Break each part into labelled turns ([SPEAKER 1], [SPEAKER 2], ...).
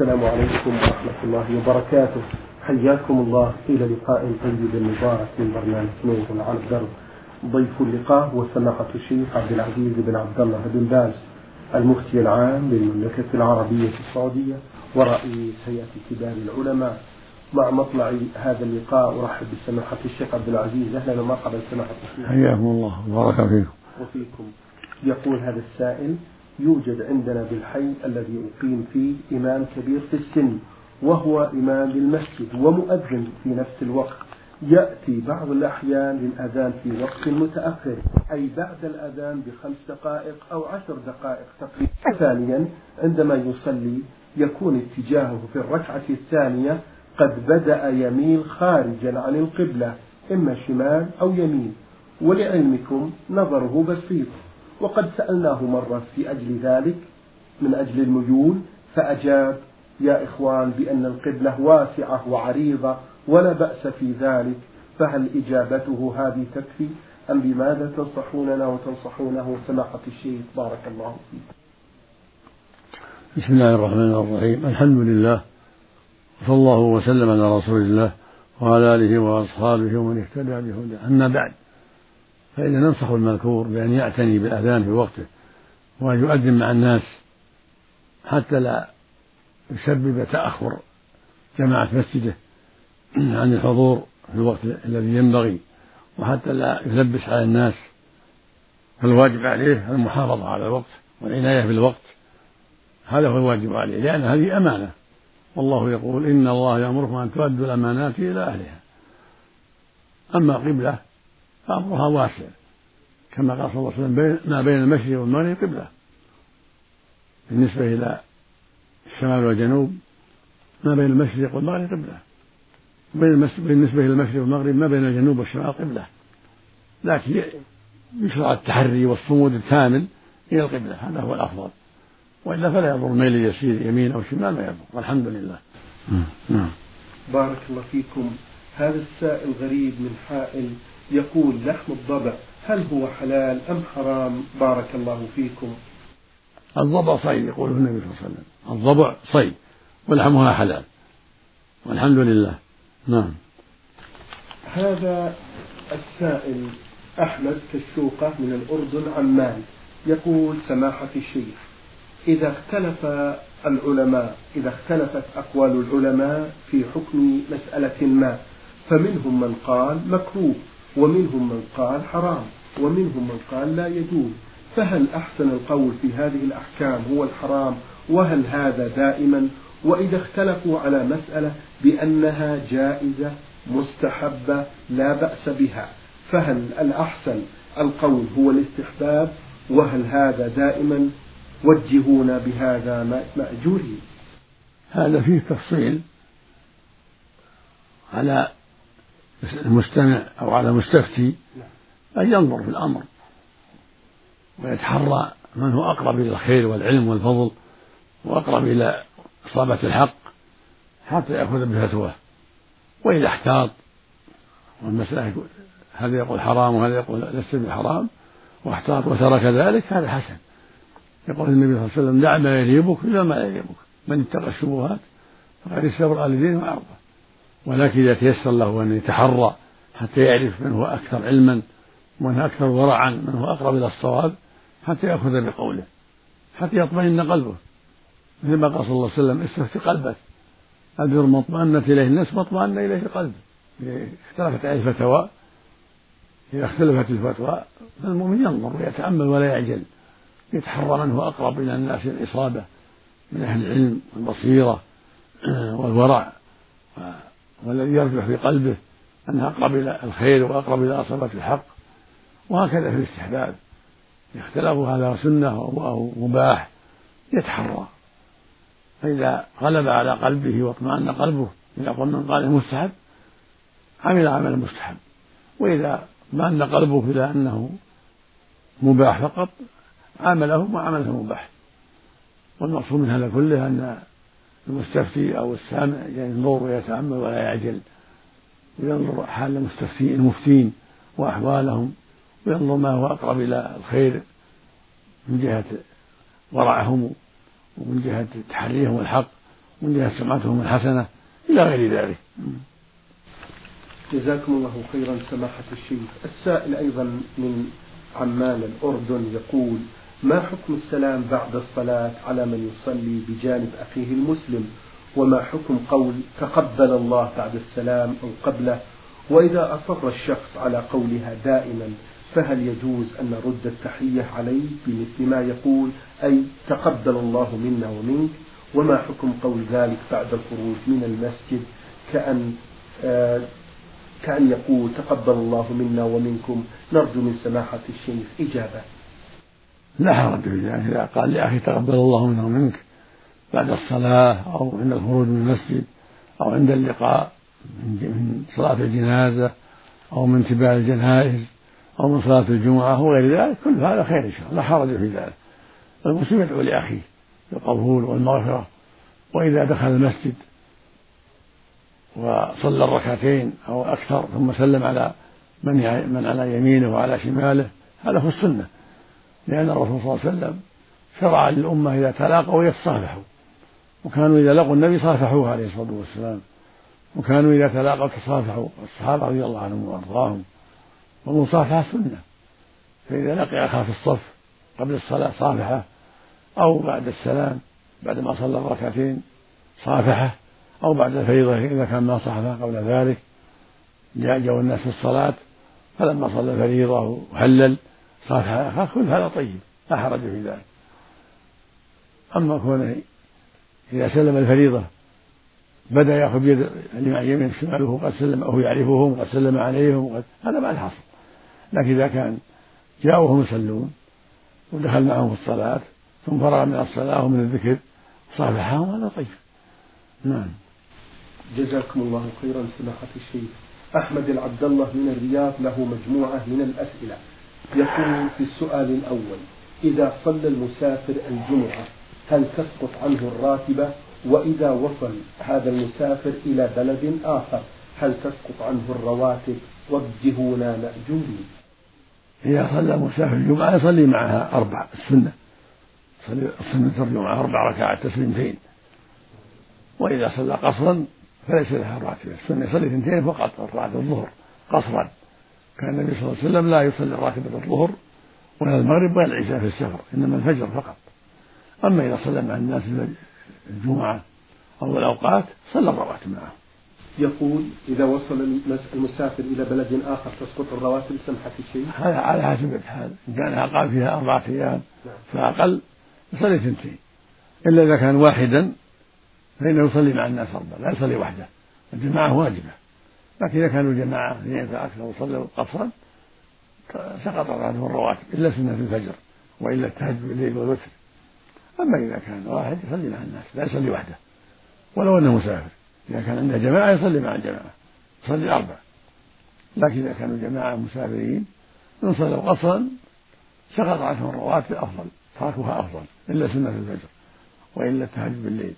[SPEAKER 1] السلام عليكم ورحمة الله وبركاته. حياكم الله إلى لقاء طيب مبارك من برنامج نور على الدرب ضيف اللقاء هو سماحة الشيخ عبد العزيز بن عبد الله بن باز المفتي العام للمملكة العربية السعودية ورئيس هيئة كبار العلماء. مع مطلع هذا اللقاء أرحب بسماحة الشيخ عبد العزيز. أهلا ومرحبا سماحة الشيخ.
[SPEAKER 2] حياكم الله. وبارك فيكم.
[SPEAKER 1] وفيكم. يقول هذا السائل يوجد عندنا بالحي الذي أقيم فيه إمام كبير في السن وهو إمام للمسجد ومؤذن في نفس الوقت. يأتي بعض الأحيان للأذان في وقت متأخر أي بعد الأذان بخمس دقائق أو عشر دقائق تقريبا. ثانيا عندما يصلي يكون اتجاهه في الركعة الثانية قد بدأ يميل خارجا عن القبلة إما شمال أو يمين. ولعلمكم نظره بسيط. وقد سألناه مرة في أجل ذلك من أجل الميول فأجاب يا إخوان بأن القبلة واسعة وعريضة ولا بأس في ذلك فهل إجابته هذه تكفي؟ أم بماذا تنصحوننا وتنصحونه؟ سماحة الشيخ بارك الله فيك.
[SPEAKER 2] بسم الله الرحمن الرحيم. الحمد لله صلى الله وسلم على رسول الله وعلى آله وأصحابه ومن اهتدى بهداه. أما بعد فإن ننصح المذكور بأن يعتني بالأذان في وقته وأن يؤذن مع الناس حتى لا يسبب تأخر جماعة مسجده عن الحضور في الوقت الذي ينبغي وحتى لا يلبس على الناس فالواجب عليه المحافظة على الوقت والعناية بالوقت. هذا هو الواجب عليه لأن هذه أمانة. والله يقول إن الله يأمركم أن تؤدوا الأمانات إلى أهلها. أما قبلة فأمرها واسع. كما قال صلى الله عليه وسلم ما بين المشرق والمغرب قبلة. بالنسبة إلى الشمال والجنوب ما بين المشرق والمغرب قبلة. بالنسبة إلى المشرق والمغرب ما بين الجنوب والشمال قبلة. لكن يشرع التحري والصمود الكامل إلى القبلة. هذا هو الأفضل. وإلا فلا يضر ميل يسير يمين أو شمال ما يضر. والحمد لله.
[SPEAKER 1] نعم بارك الله فيكم. هذا السائل غريب من حائل يقول لحم الضبع هل هو حلال أم حرام؟ بارك الله فيكم.
[SPEAKER 2] الضبع صيد يقول النبي صلى الله عليه وسلم. الضبع صيد ولحمها حلال. والحمد لله. نعم.
[SPEAKER 1] هذا السائل أحمد كالشوقة من الأردن عمان يقول سماحة الشيخ إذا اختلف العلماء إذا اختلفت أقوال العلماء في حكم مسألة ما فمنهم من قال مكروه. ومنهم من قال حرام ومنهم من قال لا يجوز. فهل أحسن القول في هذه الأحكام هو الحرام؟ وهل هذا دائما؟ وإذا اختلفوا على مسألة بأنها جائزة مستحبة لا بأس بها فهل الأحسن القول هو الاستحباب؟ وهل هذا دائما؟ وجهونا بهذا مأجورين.
[SPEAKER 2] هذا فيه تفصيل على المستمع أو على المستفتي أن ينظر في الأمر ويتحرى من هو أقرب إلى الخير والعلم والفضل وأقرب إلى إصابة الحق حتى يأخذ بفتواه وإذا احتاط والمسألة هذا يقول حرام وهذا يقول لست بحرام واحتاط وترك ذلك هذا حسن. يقول النبي صلى الله عليه وسلم دع ما يريبك إلى ما لا يريبك. من اتقى الشبهات فقد استبرأ لدينه وعرضه ولكن إذا تيسر له أن يتحرى حتى يعرف من هو أكثر علما ومن هو أكثر ورعا من هو أقرب إلى الصواب حتى يأخذ بقوله حتى يطمئن قلبه. مثل ما قال صلى الله عليه وسلم استفتي قلبك. البر ما اطمأنت إليه النفس ما اطمأن إليه القلب. اختلفت عليه الفتوى إذا اختلفت الفتوى فالمؤمن ينظر ويتأمل ولا يعجل. يتحرى من هو أقرب إلى الناس الإصابة من أهل العلم والبصيرة والورع. والذي يرجح في قلبه أنها أقرب إلى الخير وأقرب إلى أصابة الحق. وهكذا في الاستحباب. اختلفوا هذا سنة أو مباح يتحرى. فإذا غلب على قلبه واطمأن قلبه إذا قل من قال مستحب عمل عمل المستحب وإذا اطمأن قلبه إلى أنه مباح فقط عامله وعمله مباح. والمقصود من هذا كله أن المستفتي أو السامع ينظر ويتأمل ولا يعجل. وينظر حال المستفتين المفتين وأحوالهم وينظر ما هو أقرب إلى الخير من جهة ورعهم ومن جهة تحريهم الحق من جهة سمعتهم الحسنة إلى غير ذلك.
[SPEAKER 1] جزاكم الله خيرا سماحة الشيخ. السائل أيضا من عمان الأردن يقول ما حكم السلام بعد الصلاة على من يصلي بجانب أخيه المسلم؟ وما حكم قول تقبل الله بعد السلام أو قبله؟ وإذا أصر الشخص على قولها دائما فهل يجوز أن نرد التحية عليه بمثل ما يقول أي تقبل الله منا ومنك؟ وما حكم قول ذلك بعد الخروج من المسجد كأن آه كأن يقول تقبل الله منا ومنكم؟ نرجو من سماحة الشيخ إجابة.
[SPEAKER 2] لا حرج في ذلك. إذا قال لأخي تقبل الله منا ومنك بعد الصلاة أو عند الخروج من المسجد أو عند اللقاء من صلاة الجنازة أو من تباع الجنائز أو من صلاة الجمعة وغير ذلك كل هذا خير إن شاء الله. لا حرج في ذلك. المسلم يدعو لأخيه بالقبول والمغفرة وإذا دخل المسجد وصلى الركعتين أو أكثر ثم سلم على من من على يمينه وعلى شماله هذا هو السنة. لأن الرسول صلى الله عليه وسلم شرع للأمة إذا تلاقوا يتصافحوا وكانوا إذا لقوا النبي صافحوه عليه الصلاة والسلام وكانوا إذا تلاقوا تصافحوا الصحابة رضي الله عنهم وأرضاهم والمصافحة سنة. فإذا لقي أخاه في الصف قبل الصلاة صافحة أو بعد السلام بعد ما صلى الركعتين صافحة أو بعد الفريضة إذا كان ما صحفه قبل ذلك جاء الناس في الصلاة فلما صلى الفريضة وهلل صافح أخاه كل هذا طيب لا حرج في ذلك. أما كونه إذا سلم الفريضة بدأ يأخذ بيد عن يمين شماله قد سلم وهو يعرفهم قد سلم عليهم وقد هذا ما الحصر. لكن إذا كان جاءوا وهم يصلون ودخل معهم في الصلاة ثم فرغ من الصلاة ومن الذكر صافحهم هذا طيب. نعم.
[SPEAKER 1] جزاكم الله خيرا سماحة الشيخ. أحمد العبد الله من الرياض له مجموعة من الأسئلة. يقول في السؤال الأول إذا صلى المسافر الجمعة هل تسقط عنه الراتبة وإذا وصل هذا المسافر إلى بلد آخر هل تسقط عنه الرواتب؟ وجهونا مأجورين.
[SPEAKER 2] إذا صلى مسافر الجمعة يصلي معها أربع السنة. يصلي السنة الجمعة أربع ركعات تسليمتين. وإذا صلى قصرا فليس لها راتبة السنة يصلي اثنتين فقط ركعة الظهر قصرا. كان النبي صلى الله عليه وسلم لا يصلي راتبة الظهر ولا المغرب ولا العشاء في السفر إنما الفجر فقط. أما إذا صلى مع الناس الجمعة أو الأوقات صلى الرواتب معهم
[SPEAKER 1] يقول إذا وصل المسافر إلى بلد آخر تسقط الرواتب سمحة الشيء
[SPEAKER 2] هذا على حسب الحال. إن كان أقام فيها أربعة أيام نعم. فأقل يصلي اثنتين. إلا إذا كان واحدا فإنه يصلي مع الناس أربعة لا يصلي وحده. الجماعة واجبة. لكن إذا كانوا جماعة اثنين فأكثر وصلوا قصرا سقط عنهم الرواتب إلا سنة الفجر وإلا التهجد بالليل والوتر. أما إذا كان واحد يصلي مع الناس لا يصلي وحده. ولو أنه مسافر إذا كان عنده جماعة يصلي مع الجماعة يصلي أربع لكن إذا كانوا جماعة مسافرين إن صلوا قصرا سقط عنهم الرواتب أفضل تركها أفضل إلا سنة الفجر وإلا التهجد بالليل.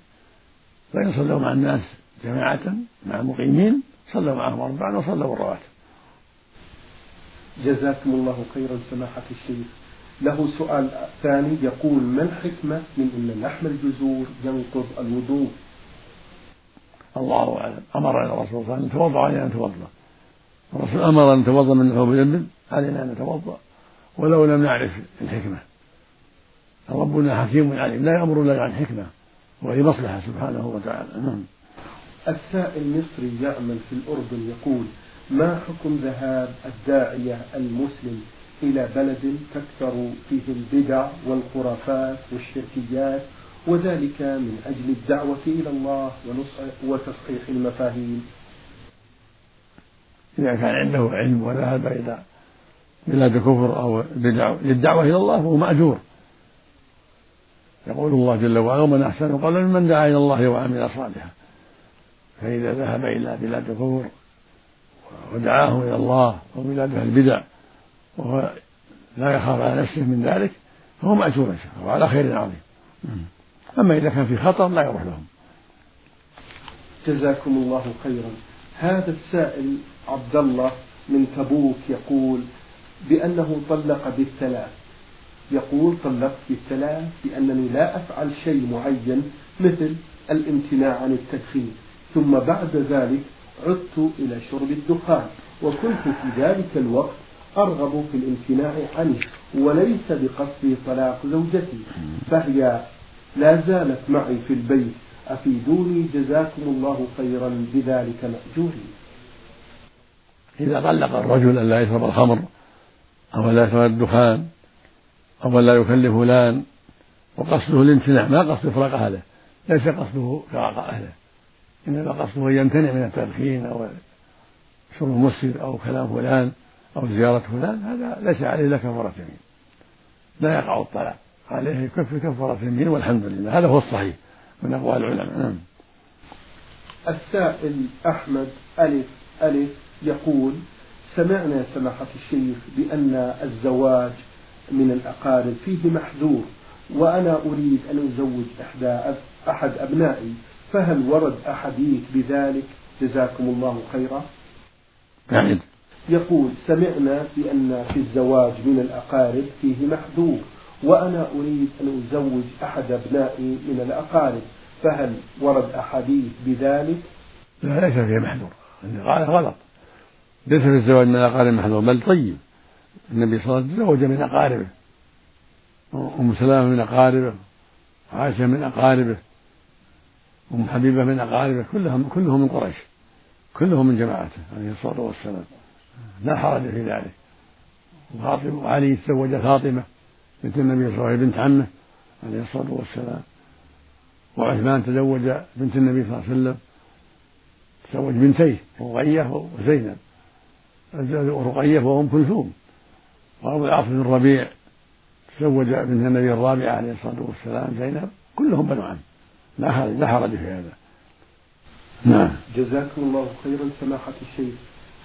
[SPEAKER 2] فإن صلوا مع الناس جماعة مع مقيمين صلوا معهم أربعا وصلوا الرواتب
[SPEAKER 1] جزاكم الله خيرا سماحة الشيخ. له سؤال ثاني يقول ما الحكمة من أن لحم الجزور ينقض الوضوء؟
[SPEAKER 2] الله أعلم. أمرنا الرسول صلى الله عليه وسلم توضأ علينا أن نتوضأ الرسول أمر أن نتوضأ من لحوم الإبل علينا أن نتوضأ. ولو لم نعرف الحكمة. ربنا حكيم عليم. لا يأمر إلا عن حكمة. وهي مصلحة سبحانه وتعالى. نعم.
[SPEAKER 1] السائل مصري يعمل في الأردن يقول ما حكم ذهاب الداعية المسلم إلى بلد تكثر فيه البدع والخرافات والشركيات وذلك من أجل الدعوة إلى الله وتصحيح المفاهيم؟
[SPEAKER 2] إذا كان عنده علم وذهب إلى بلاد كفر أو بدع للدعوة إلى الله فهو مأجور. يقول الله جل وعلا ومن أحسن قولا ممن دعا إلى الله وعمل صالحا. فإذا ذهب إلى بلاد كفر ودعاهم إلى الله أو بلاد أهل البدع وهو لا يخاف على نفسه من ذلك فهو مأجور إن شاء الله وعلى خير عظيم. أما إذا كان في خطر لا يروح لهم.
[SPEAKER 1] جزاكم الله خيرا. هذا السائل عبد الله من تبوك يقول بأنه طلق بالثلاث. يقول طلقت بالثلاث لأنني لا أفعل شيء معين مثل الامتناع عن التدخين. ثم بعد ذلك عدت إلى شرب الدخان وكنت في ذلك الوقت أرغب في الامتناع عنه وليس بقصدي طلاق زوجتي فهي لا زالت معي في البيت. أفيدوني جزاكم الله خيرا بذلك مأجوري.
[SPEAKER 2] إذا طلق الرجل أن لا يشرب الخمر أو لا يشرب الدخان أو لا يكلف فلان وقصده الامتناع ما قصد إفراق أهله ليس قصده فراق أهله. إنما قصده أن يمتنع من التدخين أو شرب المسكر أو كلام فلان أو زيارة فلان هذا ليس عليه إلا كفارة يمين. لا يقع الطلاق عليه يكفر كفارة يمين والحمد لله. هذا هو الصحيح من أقوال العلماء. نعم.
[SPEAKER 1] السائل أحمد ألف ألف يقول سمعنا سماحة الشيخ بأن الزواج من الأقارب فيه محذور وأنا أريد أن أزوج إحدى أحد أبنائي. فهل ورد أحاديث بذلك؟ جزاكم الله خيرا.
[SPEAKER 2] يعني
[SPEAKER 1] يقول سمعنا بأن في الزواج من الأقارب فيه محذور وأنا أريد أن أزوج أحد أبنائي من الأقارب فهل ورد أحاديث بذلك؟
[SPEAKER 2] لا ليس فيه محذور. قال غلط. ليس في الزواج من الأقارب محذور بل طيب. النبي صلى الله عليه وسلم تزوج من أقاربه أم سلامة من أقاربه عائشة من أقاربه أم حبيبة من أقاربه كلهم كلهم من قريش. كلهم من جماعته عليه الصلاة والسلام. لا حرج في ذلك. وفاطمة وعلي تزوج فاطمة بنت النبي صلى الله عليه وسلم بنت عمه عليه الصلاة والسلام. وعثمان تزوج بنت النبي صلى الله عليه وسلم. تزوج بنتيه رقية وزينب. رقية وأم كلثوم. وأبو العاص بن الربيع تزوج بنت النبي الرابعة عليه الصلاة والسلام زينب. كلهم بنو عم. لا لا حرج في هذا.
[SPEAKER 1] نعم. جزاكم الله خيرا سماحة الشيخ.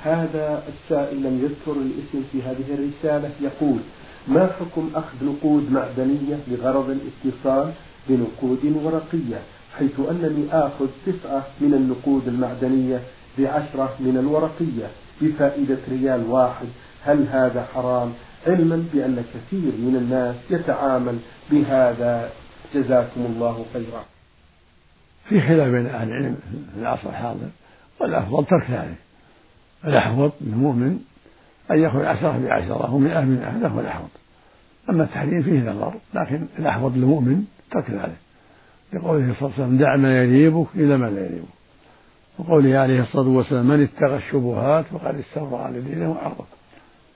[SPEAKER 1] هذا السائل لم يذكر الاسم في هذه الرسالة يقول ما حكم أخذ نقود معدنية لغرض الاتصال بنقود ورقية حيث أنني آخذ تسعة من النقود المعدنية بعشرة من الورقية بفائدة ريال واحد؟ هل هذا حرام؟ علما بأن كثير من الناس يتعامل بهذا. جزاكم الله خيرا.
[SPEAKER 2] في خلاف بين أهل العلم في العصر الحاضر والأفضل ترك ذلك. الأحوط للمؤمن أن يأخذ عشرة بعشرة ومئة بمئة هذا هو الأحوط. أما التحريم فيه نظر لكن الأحوط للمؤمن ترك ذلك. لقوله صلى الله عليه وسلم دع ما يريبك إلى ما لا يريبك. وقوله عليه الصلاة والسلام من اتقى الشبهات فقد استبرأ لدينه وعرضه.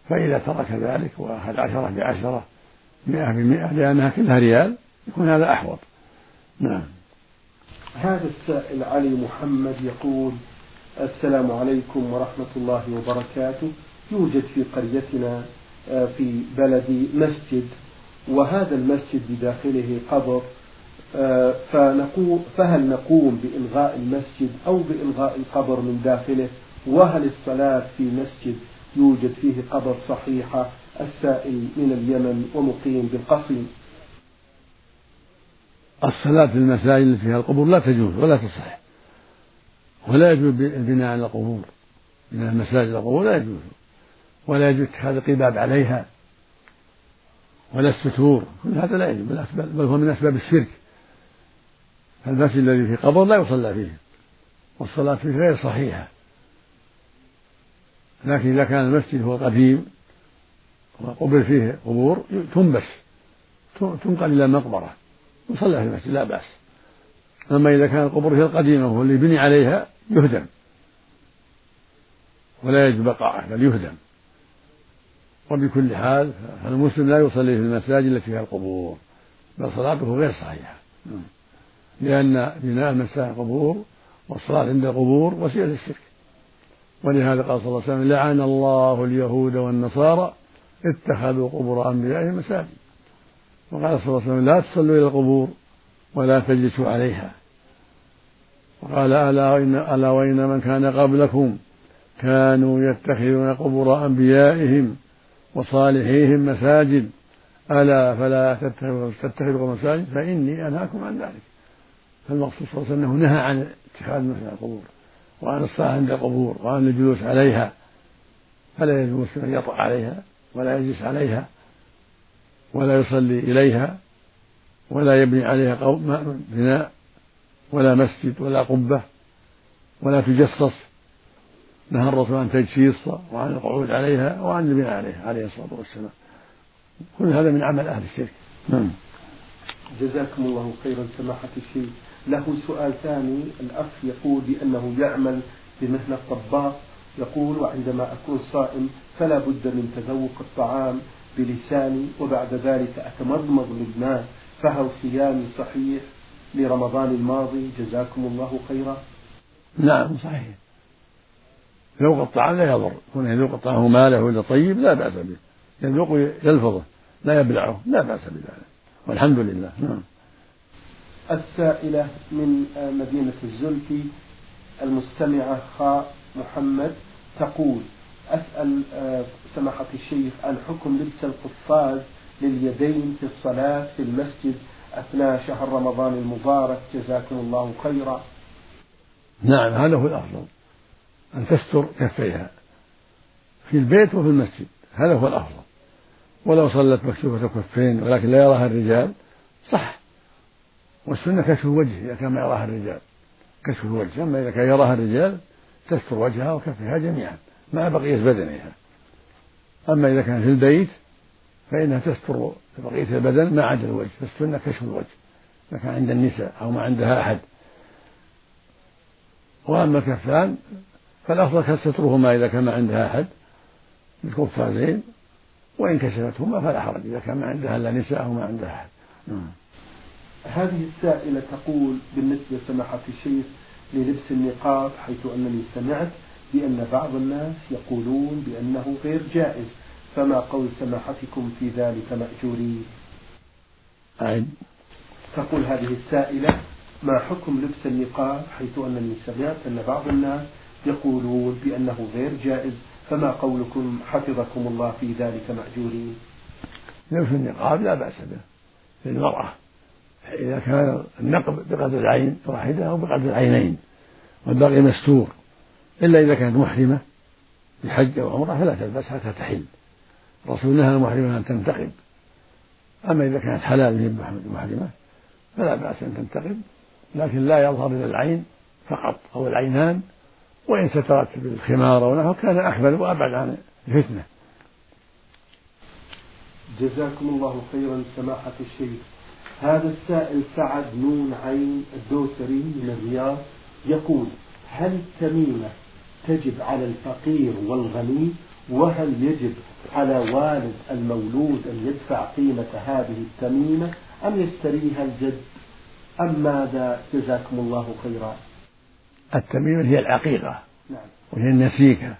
[SPEAKER 2] فإذا ترك ذلك وأخذ عشرة بعشرة مئة بمئة لأنها كلها ريال يكون هذا أحوط. نعم.
[SPEAKER 1] هذا السائل علي محمد يقول السلام عليكم ورحمة الله وبركاته. يوجد في قريتنا آه، في بلدي مسجد وهذا المسجد بداخله قبر آه، فهل نقوم بإلغاء المسجد أو بإلغاء القبر من داخله؟ وهل الصلاة في مسجد يوجد فيه قبر صحيحة؟ السائل من اليمن ومقيم بالقصيم.
[SPEAKER 2] الصلاة في المساجد التي فيها القبور لا تجوز ولا تصح. ولا يجوز البناء على القبور. من المساجد القبور لا يجوز. ولا يجوز اتخاذ القباب عليها. ولا الستور. كل هذا لا يجوز. بل هو من أسباب الشرك. فالمسجد الذي فيه قبر لا يصلى فيه. والصلاة فيه غير صحيحة. لكن إذا كان المسجد هو قديم وقبر فيه قبور تنبش. تنقل إلى المقبرة يصلى في المسجد لا بأس. أما إذا كان القبور هي القديمة وهو اللي بني عليها يهدم. ولا يجب بقاءه بل يهدم. وبكل حال فالمسلم لا يصلي في المساجد التي فيها القبور بل صلاته غير صحيحة. لأن بناء المساجد القبور والصلاة عند القبور وسيلة الشرك ولهذا قال صلى الله عليه وسلم لعن الله اليهود والنصارى اتخذوا قبور أنبيائهم مساجد. وقال صلى الله عليه وسلم لا تصلوا إلى القبور ولا تجلسوا عليها. وقال ألا وإن, ألا وإن من كان قبلكم كانوا يتخذون قبور أنبيائهم وصالحيهم مساجد. ألا فلا تتخذوا مساجد فإني أنهاكم عن ذلك. فالمقصود صلى الله عليه وسلم أنه نهى عن اتخاذ مثل القبور وعن الصلاة عند القبور وعن الجلوس عليها. فلا يجوز أن يطأ عليها ولا يجلس عليها. ولا يصلي إليها ولا يبني عليها قوم بناء ولا مسجد ولا قبة ولا تجصص نهى الرسول عن تجسيص وعن القعود عليها وعن البناء عليها عليه الصلاة والسلام. كل هذا من عمل أهل الشرك. نعم.
[SPEAKER 1] جزاكم الله خيرا سماحة الشيخ. له سؤال ثاني. الأخ يقول بأنه يعمل بمهنة طباخ يقول وعندما أكون صائم فلا بد من تذوق الطعام بلساني وبعد ذلك أتمضمض بالماء فهل صيامي صحيح لرمضان الماضي. جزاكم الله خيرا.
[SPEAKER 2] نعم صحيح. ذوق الطعام لا يضر. كونه يذوق الطعام ماله ولا طيب لا بأس به. يذوق يلفظه لا يبلعه لا بأس بذلك. والحمد لله. نعم.
[SPEAKER 1] السائلة من مدينة الزلفي المستمعة خاء محمد تقول أسأل آه، سماحة الشيخ عن حكم لبس القفاز لليدين في الصلاة في المسجد أثناء شهر رمضان المبارك. جزاكم الله خيرا.
[SPEAKER 2] نعم هذا هو الأفضل أن تستر كفيها في البيت وفي المسجد هذا هو الأفضل. ولو صلت مكشوفة كفين ولكن لا يراها الرجال صح. والسنة كشف الوجه إذا كان ما يراها الرجال كشف الوجه. أما إذا كان يراها الرجال تستر وجهها وكفها جميعا. مع بقية بدنها. أما إذا كان في البيت فإنها تستر بقية البدن ما عدا الوجه فالسنة كشف الوجه إذا كان عند النساء أو ما عندها أحد. وأما الكفان فالأفضل سترهما إذا كان ما عندها أحد بالقفازين وإن كشفتهما فلا حرج إذا كان ما عندها إلا نساء أو ما عندها أحد. نعم.
[SPEAKER 1] هذه السائلة تقول بالنسبة سماحة الشيخ للبس النقاب حيث أنني سمعت بأن بعض الناس يقولون بأنه غير جائز. فما قول سماحتكم في ذلك مأجورين
[SPEAKER 2] أعد
[SPEAKER 1] تقول هذه السائلة ما حكم لبس النقاب حيث أنني سمعت أن بعض الناس يقولون بأنه غير جائز؟ فما قولكم حفظكم الله في ذلك مأجورين
[SPEAKER 2] لبس النقاب لا بأس به. للمرأة إذا كان النقب بقدر العين واحدة أو بقدر العينين. والباقي مستور. إلا إذا كانت محرمة بحج أو عمرة فلا تلبس حتى تحل. الرسول نهى المحرمة أن تنتقب أما إذا كانت حلال محرمة فلا بأس أن تنتقب لكن لا يظهر إلى العين فقط أو العينان وإن سترت بالخمار أو نحو كان أحمل وأبعد عن الفتنة.
[SPEAKER 1] جزاكم الله خيرا سماحة الشيخ. هذا السائل سعد نون عين الدوسري من الرياض يقول هل التميمة تجب على الفقير والغني وهل يجب على والد المولود أن يدفع قيمة هذه التميمة أم يشتريها الجد؟ أم ماذا جزاكم الله خيرا؟
[SPEAKER 2] التميمة هي العقيقة
[SPEAKER 1] نعم.
[SPEAKER 2] وهي النسيكة.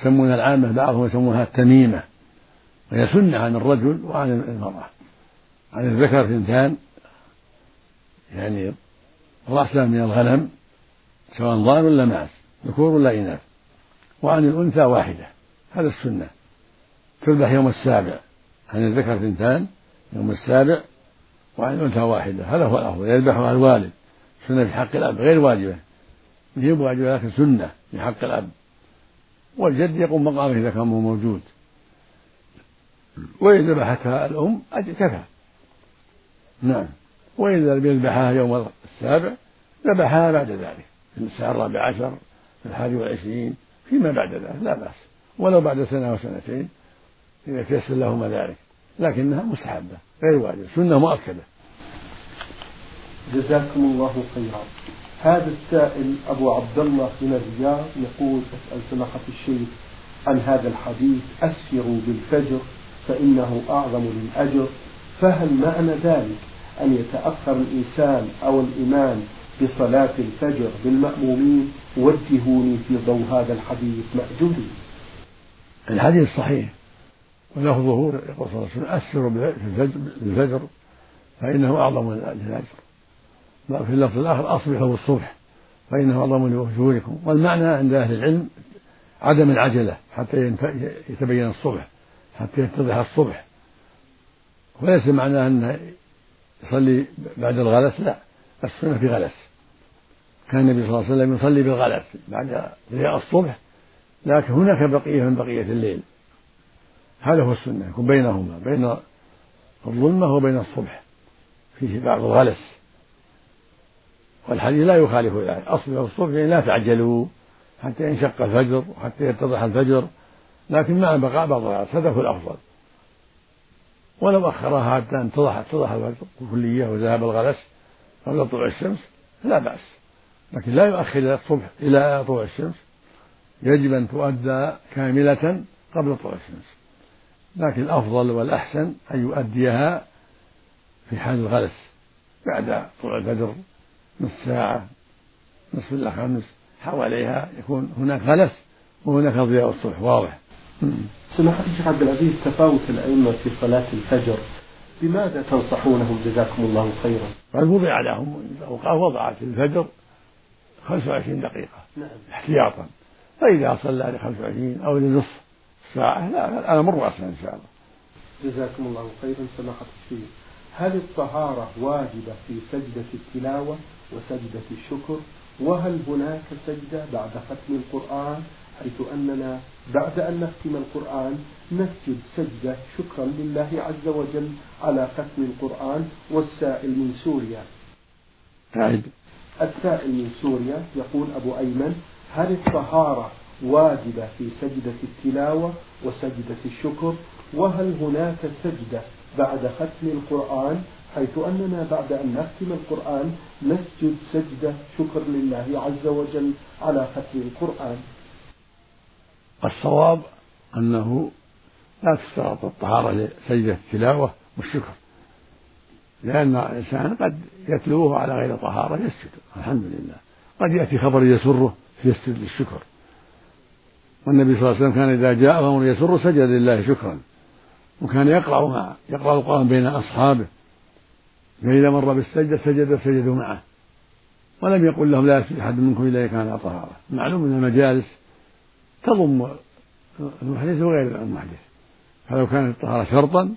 [SPEAKER 2] يسمون العامة بعضهم يسمونها التميمة وهي سنة عن الرجل وعن المرأة. عن الذكر اثنتان يعني رأسان من الغنم سواء ضان ولا معز ذكور ولا إناث؟ وعن الأنثى واحدة هذا السنة. تذبح يوم السابع عن الذكر اثنتان يوم السابع وعن الأنثى واحدة هذا هو الأفضل. يذبحها الوالد سنة في حق الأب غير واجبة. هي واجبة لكن سنة في حق الأب. والجد يقوم مقامه إذا كان موجود. وإن ذبحتها الأم كفى. نعم. وإذا لم يذبحها يوم السابع ذبحها بعد ذلك في الساعة الرابعة عشر. في الحادي والعشرين فيما بعد ذلك لا بأس. ولو بعد سنة أو سنتين إذا تيسر لهما ذلك. لكنها مستحبة غير واجبة سنة مؤكدة.
[SPEAKER 1] جزاكم الله خيرا. هذا السائل أبو عبد الله من الرياض يقول أسأل سماحة الشيخ عن هذا الحديث أسفروا بالفجر فإنه أعظم للأجر فهل معنى ذلك أن يتأخر الإنسان أو الإمام بصلاة الفجر بالمأمومين وجهوني في ضوء هذا الحديث مأجوري
[SPEAKER 2] الحديث صحيح ولفظه يقول صلى الله عليه وسلم أسروا بالفجر فإنه أعظم للأجر في اللفظ الآخر أصبحوا بالصبح فإنه أعظم لأجوركم والمعنى عند أهل العلم عدم العجلة حتى يتبين الصبح حتى يتضح الصبح. وليس معناه أن يصلي بعد الغلس لا السنة في غلس. كان النبي صلى الله عليه وسلم يصلي بالغلس بعد ضياء الصبح لكن هناك بقية من بقية الليل. هذا هو السنة يكون بينهما بين الظلمة وبين الصبح. فيه بعض الغلس. والحديث لا يخالف ذلك. أصبحوا الصبح يعني لا تعجلوا حتى ينشق الفجر وحتى يتضح الفجر لكن مع بقاء بعض الغلس. هذا هو الأفضل. ولو أخرها حتى أن تضح تضح الفجر كلية وذهب الغلس قبل طلوع الشمس لا بأس. لكن لا يؤخر إلى الصبح إلى طلوع الشمس. يجب أن تؤدى كاملة قبل طلوع الشمس. لكن الأفضل والأحسن أن يؤديها في حال الغلس بعد طلوع الفجر نصف ساعة نصف إلا خمس حواليها يكون هناك غلس وهناك ضياء الصبح واضح.
[SPEAKER 1] سماحة الشيخ عبد العزيز تفاوت الأئمة في صلاة الفجر بماذا تنصحونهم؟ جزاكم الله خيرا؟
[SPEAKER 2] قد وضع لهم الأوقات وضعت الفجر 25 دقيقة. نعم. احتياطا. فإذا صلى ل 25 أو لنصف ساعة لا الأمر واسع إن شاء الله.
[SPEAKER 1] جزاكم الله خيرا سماحة الشيخ. هل الطهارة واجبة في سجدة التلاوة وسجدة الشكر؟ وهل هناك سجدة بعد ختم القرآن؟ حيث أننا بعد أن نختم القرآن نسجد سجدة شكرا لله عز وجل على ختم القرآن والسائل من سوريا.
[SPEAKER 2] أعد
[SPEAKER 1] السائل من سوريا يقول أبو أيمن هل الطهارة واجبة في سجدة التلاوة وسجدة الشكر؟ وهل هناك سجدة بعد ختم القرآن؟ حيث أننا بعد أن نختم القرآن نسجد سجدة شكر لله عز وجل على ختم القرآن.
[SPEAKER 2] الصواب أنه لا تشترط الطهارة لسجدة التلاوة والشكر لأن الإنسان قد يتلوه على غير طهارة يسجد الحمد لله. قد يأتي خبر يسره فيسجد للشكر. والنبي صلى الله عليه وسلم كان إذا جاء أمر يسر سجد لله شكرا. وكان يقرأ مع يقرأ القرآن بين أصحابه. فإذا مر بالسجدة سجد سجدوا معه. ولم يقل لهم لا يسجد أحد منكم إلا كان طهارة. معلوم أن المجالس تضم المحدث وغير المحدث. فلو كانت الطهارة شرطا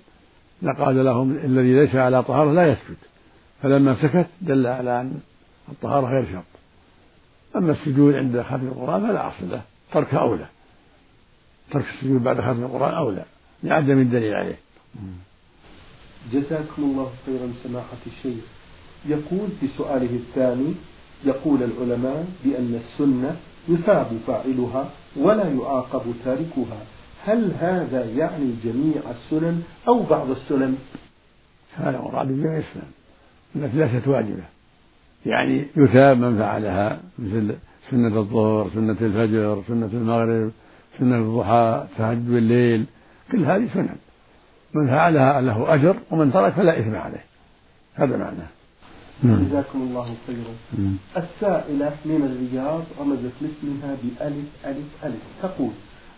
[SPEAKER 2] لقال لهم الذي ليس على طهارة لا يسجد. فلما سكت دل على أن الطهارة غير شرط. أما السجود عند ختم القرآن فلا أصل له ترك أولى ترك السجود بعد ختم القرآن أولى لعدم الدليل عليه.
[SPEAKER 1] جزاكم الله خيرا سماحة الشيخ. يقول في سؤاله الثاني يقول العلماء بأن السنة يثاب فاعلها ولا يعاقب تاركها. هل هذا يعني جميع السنن أو بعض السنن؟
[SPEAKER 2] هذا مراد بجميع السنن. التي ليست واجبة. يعني يثاب من فعلها مثل سنة الظهر سنة الفجر سنة المغرب سنة الضحى تهجد الليل كل هذه سنن. من فعلها له أجر ومن ترك فلا إثم عليه. هذا معناه.
[SPEAKER 1] نعم. جزاكم الله خيرا. نعم. السائلة من الرياض رمزت لاسمها بألف ألف ألف. تقول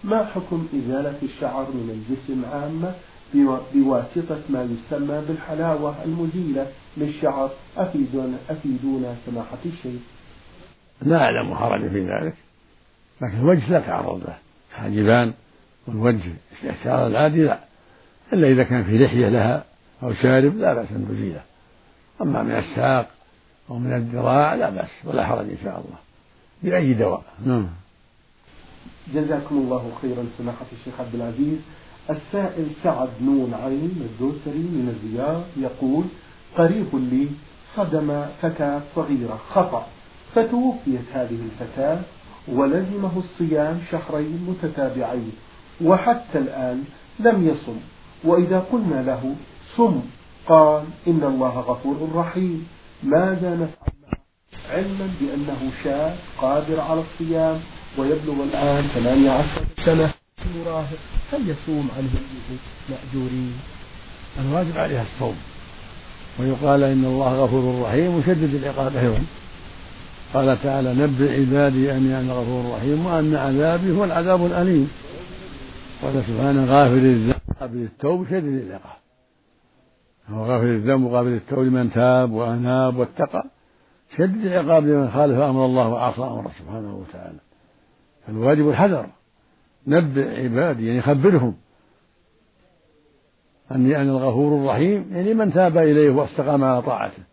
[SPEAKER 1] ما حكم إزالة الشعر من الجسم عامة بواسطة ما يسمى بالحلاوة المزيلة للشعر. أفيدونا أفيدونا سماحة الشيخ.
[SPEAKER 2] لا أعلم حرج في ذلك لكن الوجه لا تعرض له. حاجبان والوجه الشعر العادي لا. إلا إذا كان في لحية لها أو شارب لا بأس أن تزيله. أما من الساق أو من الذراع لا بأس ولا حرج إن شاء الله. بأي دواء. نعم.
[SPEAKER 1] جزاكم الله خيرا سماحة الشيخ عبد العزيز. السائل سعد نون عين الدوسري من الرياض يقول قريب لي صدم فتاة صغيرة خطأ فتوفيت هذه الفتاة ولزمه الصيام شهرين متتابعين وحتى الآن لم يصم وإذا قلنا له صم قال إن الله غفور رحيم ماذا نفعل؟ علما بأنه شاب قادر على الصيام ويبلغ الآن 18 سنة. مراهق هل يصوم عنه مأجورين
[SPEAKER 2] الواجب عليها الصوم. ويقال إن الله غفور رحيم وشدد العقاب أيضا قال تعالى نبئ عبادي أني أنا غفور رحيم وأن عذابي هو العذاب الأليم. قال سبحانه غافر الذنب قابل التوب شديد العقاب. هو غافر الذنب وقابل التوب لمن تاب وأناب واتقى. شدد العقاب لمن خالف أمر الله وعصى أمره سبحانه وتعالى. فالواجب الحذر. نبئ عبادي يعني خبرهم. أني أنا الغفور الرحيم يعني من تاب إليه واستقام على طاعته.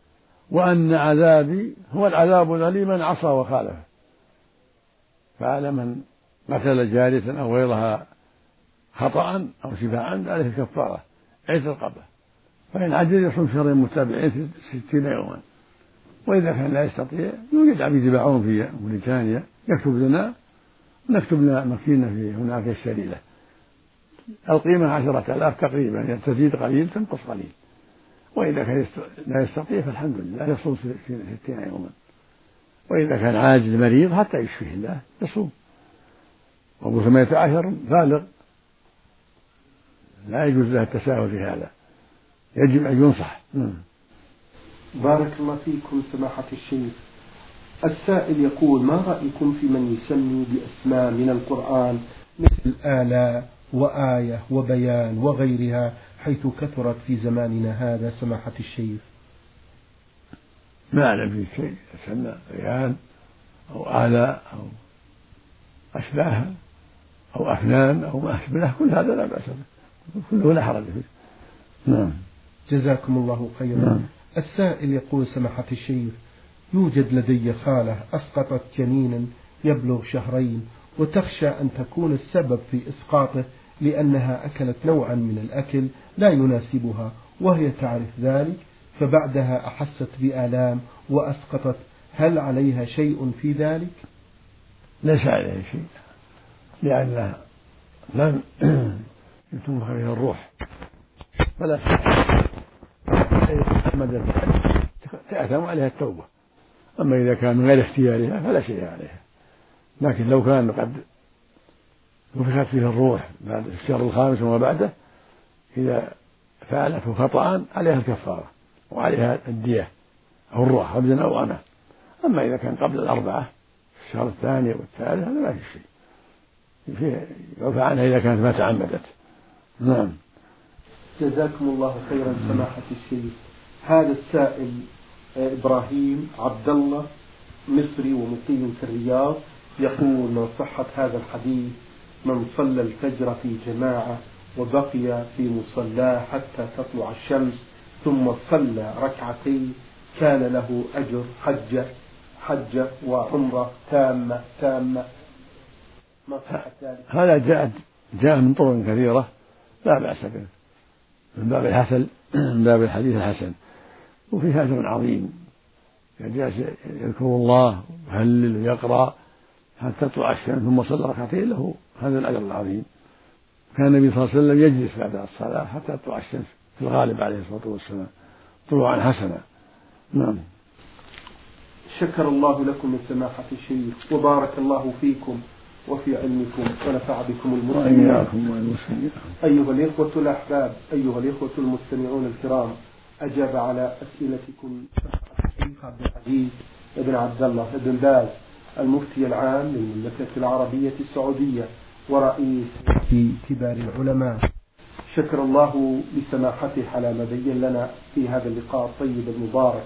[SPEAKER 2] وأن عذابي هو العذاب الأليم من عصى وخالفه فعلى من قتل جارية أو غيرها خطأ أو شفاعا عليه كفارة عيد الرقبة فإن عجز يصوم شهرين متابعين ستين يوما. وإذا كان لا يستطيع يوجد عبيد يباعون في موريتانيا يكتب لنا نكتب لنا مكينة في هناك الشريلة القيمة عشرة آلاف تقريبا يعني تزيد قليل تنقص قليل. وإذا كان لا يستطيع فالحمد لله يصوم ستين يوما. وإذا كان عاجز مريض حتى يشفيه الله يصوم. وأبو ثمانية عشر بالغ. لا يجوز له التساهل في هذا. يجب أن ينصح.
[SPEAKER 1] بارك الله فيكم سماحة الشيخ. السائل يقول ما رأيكم في من يسمي بأسماء من القرآن مثل آلاء وآية وبيان وغيرها حيث كثرت في زماننا هذا؟ سماحة الشيخ.
[SPEAKER 2] ما أعلم في شيء يسمى بيان أو آلاء أو أشباهها أو أفنان أو ما أشبه كل هذا لا بأس به. كله لا حرج فيه.
[SPEAKER 1] نعم. جزاكم الله خيرا. نعم. السائل يقول سماحة الشيخ يوجد لدي خالة أسقطت جنينا يبلغ شهرين وتخشى أن تكون السبب في إسقاطه لأنها أكلت نوعا من الأكل لا يناسبها وهي تعرف ذلك فبعدها أحست بآلام وأسقطت. هل عليها شيء في ذلك؟
[SPEAKER 2] ليس عليها شيء لأنها لم يتم فيها الروح. فلا تأثم عليها التوبة. أما إذا كان من غير اختيارها فلا شيء عليها. لكن لو كان قد نفخت فيه الروح بعد الشهر الخامس وما بعده إذا فعلته خطأ عليها الكفارة وعليها الدية أو الروح عبدا أو أنا أما إذا كان قبل الأربعة الشهر الثاني والثالث هذا ما في شيء. يعفى عنها إذا كانت ما تعمدت. نعم.
[SPEAKER 1] جزاكم الله خيرا سماحة الشيخ. هذا السائل إبراهيم عبد الله مصري ومقيم في الرياض يقول من صحة هذا الحديث من صلى الفجر في جماعة وبقي في مصلاه حتى تطلع الشمس ثم صلى ركعتين كان له أجر حجة حجة وعمرة تامة تامة.
[SPEAKER 2] ما صحة ذلك؟ هذا جاء جاء من طرق كثيرة لا بأس به من باب الحسن من باب الحديث الحسن. وفيه أجر عظيم. جالس يذكر الله ويهلل ويقرأ حتى تطلع الشمس ثم صلى ركعتين له؟ هذا الأجر العظيم. كان النبي صلى الله عليه وسلم يجلس بعد الصلاة حتى تطلع الشمس في الغالب عليه الصلاة والسلام. طلوعا حسنا. نعم.
[SPEAKER 1] شكر الله لكم من سماحة الشيخ وبارك الله فيكم وفي علمكم ونفع بكم المسلمين.
[SPEAKER 2] والمسلمين
[SPEAKER 1] أيها الإخوة الأحباب أيها الإخوة المستمعون الكرام أجاب على أسئلتكم الشيخ عبد العزيز بن عبد الله بن باز المفتي العام للمملكة العربية السعودية ورئيس في كبار العلماء. شكر الله لسماحته على ما بين لنا في هذا اللقاء الطيب المبارك.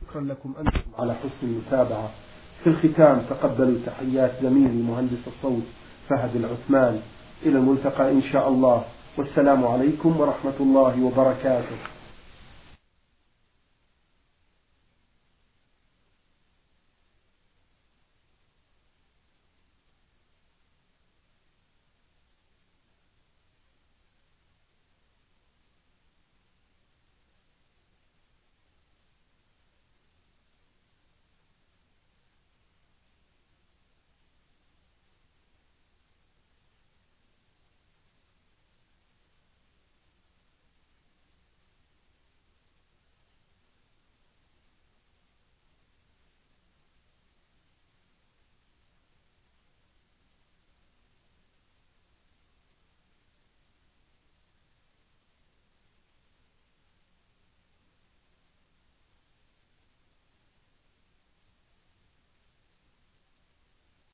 [SPEAKER 1] شكرا لكم أنتم على حسن المتابعة. في الختام تقبلوا تحيات زميلي مهندس الصوت فهد العثمان. إلى الملتقى إن شاء الله. والسلام عليكم ورحمة الله وبركاته.